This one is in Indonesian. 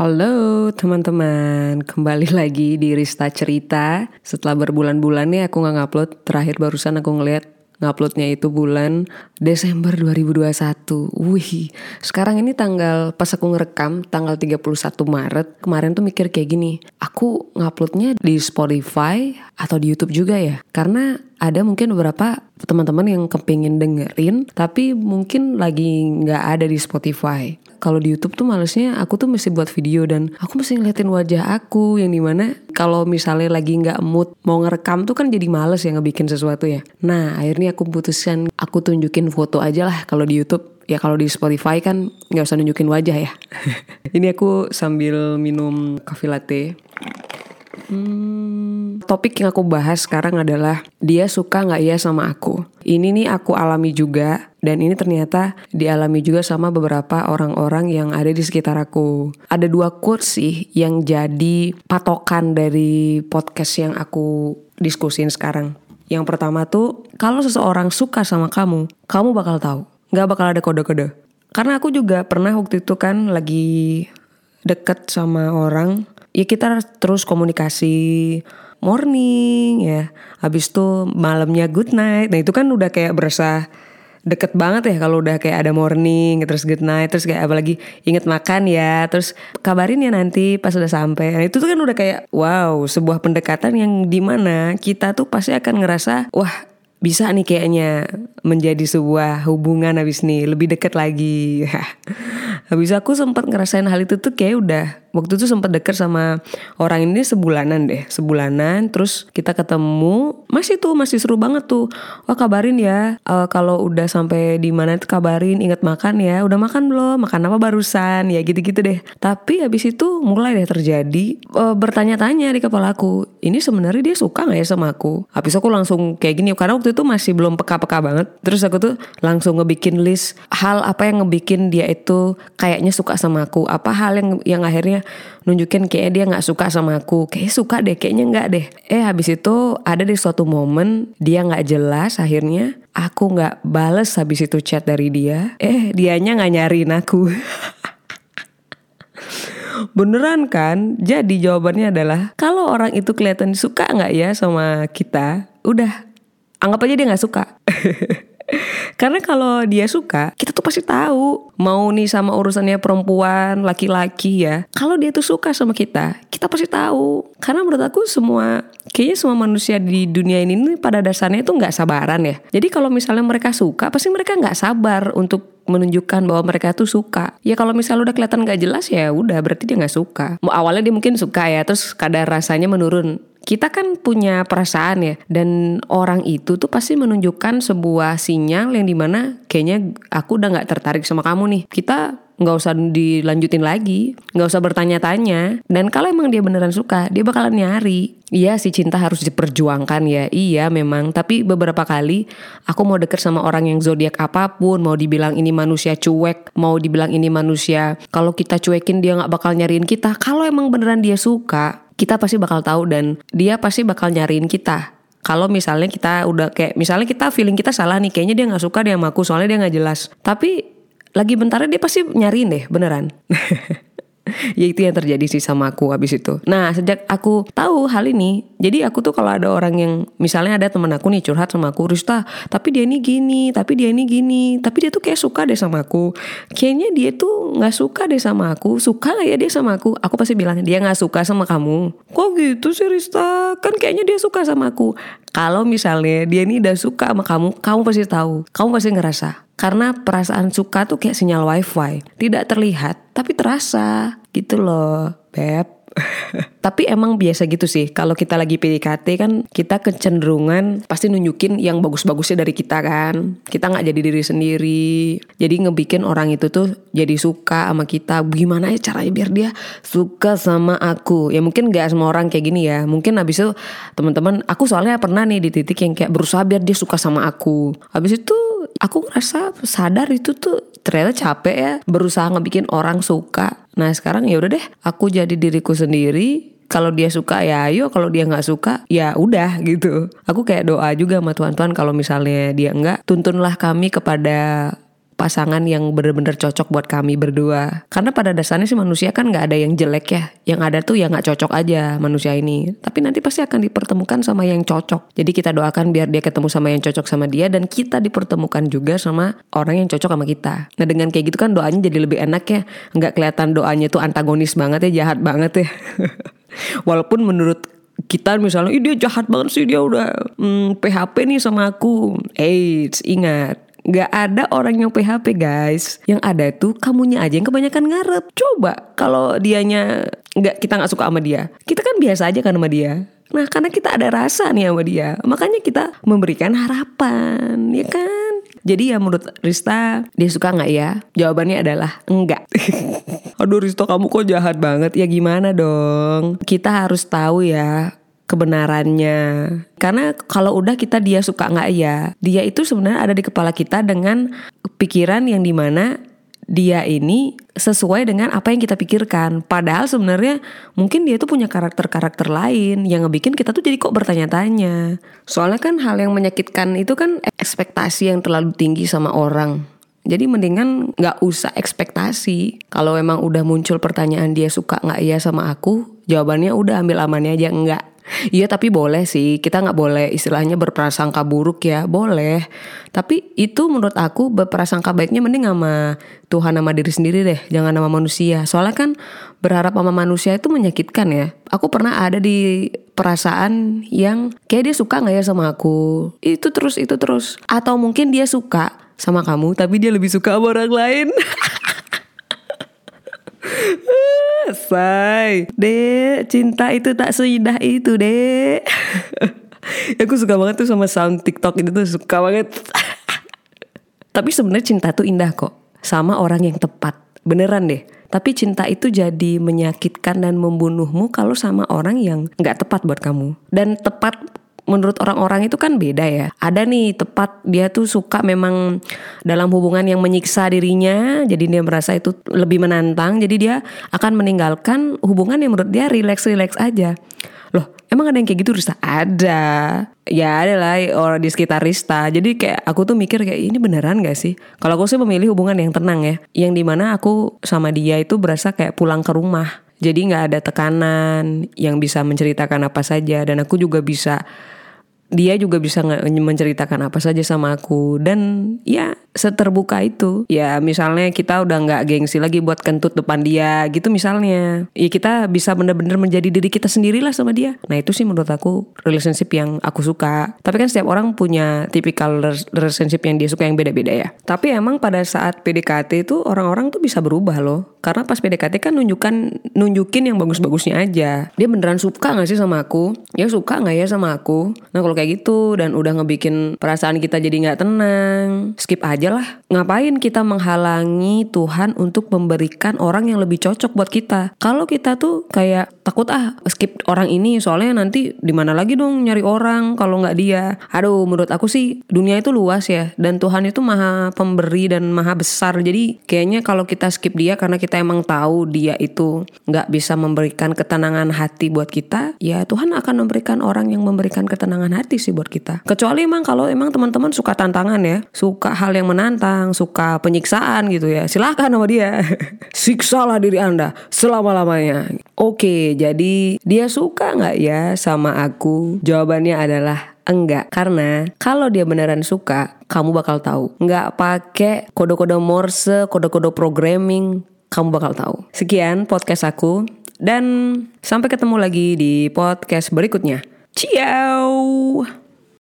Halo teman-teman, kembali lagi di Rista Cerita. Setelah berbulan-bulan nih aku nggak ngupload, terakhir barusan aku ngeliat nguploadnya itu bulan Desember 2021. Wih, sekarang ini tanggal pas aku ngerekam tanggal 31 Maret. Kemarin tuh mikir kayak gini, aku nguploadnya di Spotify atau di YouTube juga ya? Karena ada mungkin beberapa teman-teman yang kepingin dengerin tapi mungkin lagi nggak ada di Spotify kalau di YouTube tuh malesnya aku tuh mesti buat video dan aku mesti ngeliatin wajah aku yang di mana kalau misalnya lagi nggak mood mau ngerekam tuh kan jadi males ya ngebikin sesuatu ya. Nah akhirnya aku putuskan aku tunjukin foto aja lah kalau di YouTube ya kalau di Spotify kan nggak usah nunjukin wajah ya. Ini aku sambil minum coffee latte. Hmm, topik yang aku bahas sekarang adalah dia suka nggak ya sama aku. Ini nih aku alami juga dan ini ternyata dialami juga sama beberapa orang-orang yang ada di sekitar aku. Ada dua quotes sih yang jadi patokan dari podcast yang aku diskusin sekarang. Yang pertama tuh kalau seseorang suka sama kamu, kamu bakal tahu. Nggak bakal ada kode-kode. Karena aku juga pernah waktu itu kan lagi deket sama orang ya kita terus komunikasi morning ya. Habis itu malamnya good night. Nah itu kan udah kayak berasa deket banget ya kalau udah kayak ada morning terus good night terus kayak apalagi inget makan ya terus kabarin ya nanti pas udah sampai. Nah, itu tuh kan udah kayak wow sebuah pendekatan yang di mana kita tuh pasti akan ngerasa wah bisa nih kayaknya menjadi sebuah hubungan habis nih lebih deket lagi habis aku sempat ngerasain hal itu tuh kayak udah waktu itu sempat deket sama orang ini sebulanan deh sebulanan terus kita ketemu masih tuh masih seru banget tuh. Wah kabarin ya. Uh, kalau udah sampai di mana itu kabarin inget makan ya. Udah makan belum? Makan apa barusan? Ya gitu-gitu deh. Tapi habis itu mulai deh terjadi uh, bertanya-tanya di kepala aku ini sebenarnya dia suka nggak ya sama aku? Habis aku langsung kayak gini karena waktu itu masih belum peka-peka banget. Terus aku tuh langsung ngebikin list hal apa yang ngebikin dia itu kayaknya suka sama aku. Apa hal yang yang akhirnya nunjukin kayak dia nggak suka sama aku kayak suka deh kayaknya nggak deh eh habis itu ada di suatu momen dia nggak jelas akhirnya aku nggak bales habis itu chat dari dia eh dianya nggak nyariin aku Beneran kan? Jadi jawabannya adalah kalau orang itu kelihatan suka nggak ya sama kita, udah anggap aja dia nggak suka. Karena kalau dia suka, kita tuh pasti tahu mau nih sama urusannya perempuan, laki-laki ya. Kalau dia tuh suka sama kita, kita pasti tahu. Karena menurut aku semua kayaknya semua manusia di dunia ini nih pada dasarnya itu nggak sabaran ya. Jadi kalau misalnya mereka suka, pasti mereka nggak sabar untuk menunjukkan bahwa mereka tuh suka. Ya kalau misalnya udah kelihatan gak jelas ya udah berarti dia nggak suka. Awalnya dia mungkin suka ya, terus kadar rasanya menurun kita kan punya perasaan ya dan orang itu tuh pasti menunjukkan sebuah sinyal yang di mana kayaknya aku udah nggak tertarik sama kamu nih. Kita nggak usah dilanjutin lagi nggak usah bertanya-tanya. Dan kalau emang dia beneran suka dia bakalan nyari. Iya sih cinta harus diperjuangkan ya. Iya memang. Tapi beberapa kali aku mau deket sama orang yang zodiak apa pun mau dibilang ini manusia cuek mau dibilang ini manusia kalau kita cuekin dia nggak bakal nyariin kita. Kalau emang beneran dia suka kita pasti bakal tahu dan dia pasti bakal nyariin kita. Kalau misalnya kita udah kayak misalnya kita feeling kita salah nih kayaknya dia nggak suka dia sama aku soalnya dia nggak jelas. Tapi lagi bentarnya dia pasti nyariin deh beneran ya itu yang terjadi sih sama aku habis itu. Nah sejak aku tahu hal ini, jadi aku tuh kalau ada orang yang misalnya ada temen aku nih curhat sama aku, Rista, tapi dia ini gini, tapi dia ini gini, tapi dia tuh kayak suka deh sama aku. Kayaknya dia tuh nggak suka deh sama aku, suka gak ya dia sama aku? Aku pasti bilang dia nggak suka sama kamu. Kok gitu sih Rista? Kan kayaknya dia suka sama aku. Kalau misalnya dia ini udah suka sama kamu, kamu pasti tahu, kamu pasti ngerasa. Karena perasaan suka tuh kayak sinyal wifi, tidak terlihat tapi terasa gitu loh, beb. Tapi emang biasa gitu sih kalau kita lagi PDKT kan kita kecenderungan pasti nunjukin yang bagus-bagusnya dari kita kan. Kita nggak jadi diri sendiri. Jadi ngebikin orang itu tuh jadi suka sama kita. Gimana ya caranya biar dia suka sama aku? Ya mungkin nggak semua orang kayak gini ya. Mungkin abis itu teman-teman aku soalnya pernah nih di titik yang kayak berusaha biar dia suka sama aku. Habis itu aku ngerasa sadar itu tuh ternyata capek ya berusaha ngebikin orang suka. Nah sekarang ya udah deh, aku jadi diriku sendiri. Kalau dia suka ya ayo, kalau dia nggak suka ya udah gitu. Aku kayak doa juga sama Tuhan kalau misalnya dia enggak, tuntunlah kami kepada pasangan yang bener-bener cocok buat kami berdua. Karena pada dasarnya sih manusia kan nggak ada yang jelek ya. Yang ada tuh ya nggak cocok aja manusia ini. Tapi nanti pasti akan dipertemukan sama yang cocok. Jadi kita doakan biar dia ketemu sama yang cocok sama dia dan kita dipertemukan juga sama orang yang cocok sama kita. Nah dengan kayak gitu kan doanya jadi lebih enak ya. Nggak kelihatan doanya tuh antagonis banget ya, jahat banget ya. Walaupun menurut kita misalnya, Ih, dia jahat banget sih dia udah hmm, PHP nih sama aku. Eits, ingat Gak ada orang yang PHP guys. Yang ada tuh kamunya aja yang kebanyakan ngarep. Coba kalau dianya nggak kita nggak suka sama dia. Kita kan biasa aja kan sama dia. Nah karena kita ada rasa nih sama dia Makanya kita memberikan harapan Ya kan? Jadi ya menurut Rista Dia suka nggak ya? Jawabannya adalah enggak Aduh Risto kamu kok jahat banget? Ya gimana dong? Kita harus tahu ya kebenarannya. Karena kalau udah kita dia suka nggak ya, dia itu sebenarnya ada di kepala kita dengan pikiran yang di mana dia ini sesuai dengan apa yang kita pikirkan. Padahal sebenarnya mungkin dia tuh punya karakter-karakter lain yang ngebikin kita tuh jadi kok bertanya-tanya. Soalnya kan hal yang menyakitkan itu kan ekspektasi yang terlalu tinggi sama orang. Jadi mendingan nggak usah ekspektasi. Kalau emang udah muncul pertanyaan dia suka nggak ya sama aku, jawabannya udah ambil amannya aja enggak. Iya tapi boleh sih. Kita nggak boleh istilahnya berprasangka buruk ya. Boleh. Tapi itu menurut aku berprasangka baiknya mending sama Tuhan sama diri sendiri deh. Jangan sama manusia. Soalnya kan berharap sama manusia itu menyakitkan ya. Aku pernah ada di perasaan yang kayak dia suka nggak ya sama aku? Itu terus itu terus. Atau mungkin dia suka sama kamu tapi dia lebih suka sama orang lain Say, dek, cinta itu tak seindah itu, dek. Aku suka banget tuh sama sound TikTok itu tuh suka banget. Tapi sebenarnya cinta tuh indah kok, sama orang yang tepat. Beneran deh. Tapi cinta itu jadi menyakitkan dan membunuhmu kalau sama orang yang nggak tepat buat kamu. Dan tepat menurut orang-orang itu kan beda ya. Ada nih tepat dia tuh suka memang dalam hubungan yang menyiksa dirinya, jadi dia merasa itu lebih menantang, jadi dia akan meninggalkan hubungan yang menurut dia rileks-rileks aja. Loh, emang ada yang kayak gitu Rista? Ada. Ya ada lah orang di sekitar Rista. Jadi kayak aku tuh mikir kayak ini beneran gak sih? Kalau aku sih memilih hubungan yang tenang ya. Yang di mana aku sama dia itu berasa kayak pulang ke rumah. Jadi nggak ada tekanan yang bisa menceritakan apa saja dan aku juga bisa dia juga bisa menceritakan apa saja sama aku. Dan ya seterbuka itu. Ya misalnya kita udah nggak gengsi lagi buat kentut depan dia gitu misalnya. Ya kita bisa bener-bener menjadi diri kita sendirilah sama dia. Nah itu sih menurut aku relationship yang aku suka. Tapi kan setiap orang punya tipikal relationship yang dia suka yang beda-beda ya. Tapi emang pada saat PDKT itu orang-orang tuh bisa berubah loh. Karena pas PDKT kan nunjukkan nunjukin yang bagus-bagusnya aja. Dia beneran suka gak sih sama aku? Ya suka nggak ya sama aku? Nah kalau kayak gitu dan udah ngebikin perasaan kita jadi nggak tenang. Skip aja lah. Ngapain kita menghalangi Tuhan untuk memberikan orang yang lebih cocok buat kita? Kalau kita tuh kayak takut ah skip orang ini soalnya nanti di mana lagi dong nyari orang kalau nggak dia? Aduh menurut aku sih dunia itu luas ya dan Tuhan itu maha pemberi dan maha besar. Jadi kayaknya kalau kita skip dia karena kita emang tahu dia itu nggak bisa memberikan ketenangan hati buat kita ya Tuhan akan memberikan orang yang memberikan ketenangan hati sih buat kita. Kecuali emang kalau emang teman-teman suka tantangan ya, suka hal yang menantang, suka penyiksaan gitu ya, silahkan sama dia. Siksalah diri anda selama-lamanya. Oke, jadi dia suka nggak ya sama aku? Jawabannya adalah enggak karena kalau dia beneran suka kamu bakal tahu nggak pakai kode-kode Morse kode-kode programming kamu bakal tahu sekian podcast aku dan sampai ketemu lagi di podcast berikutnya ciao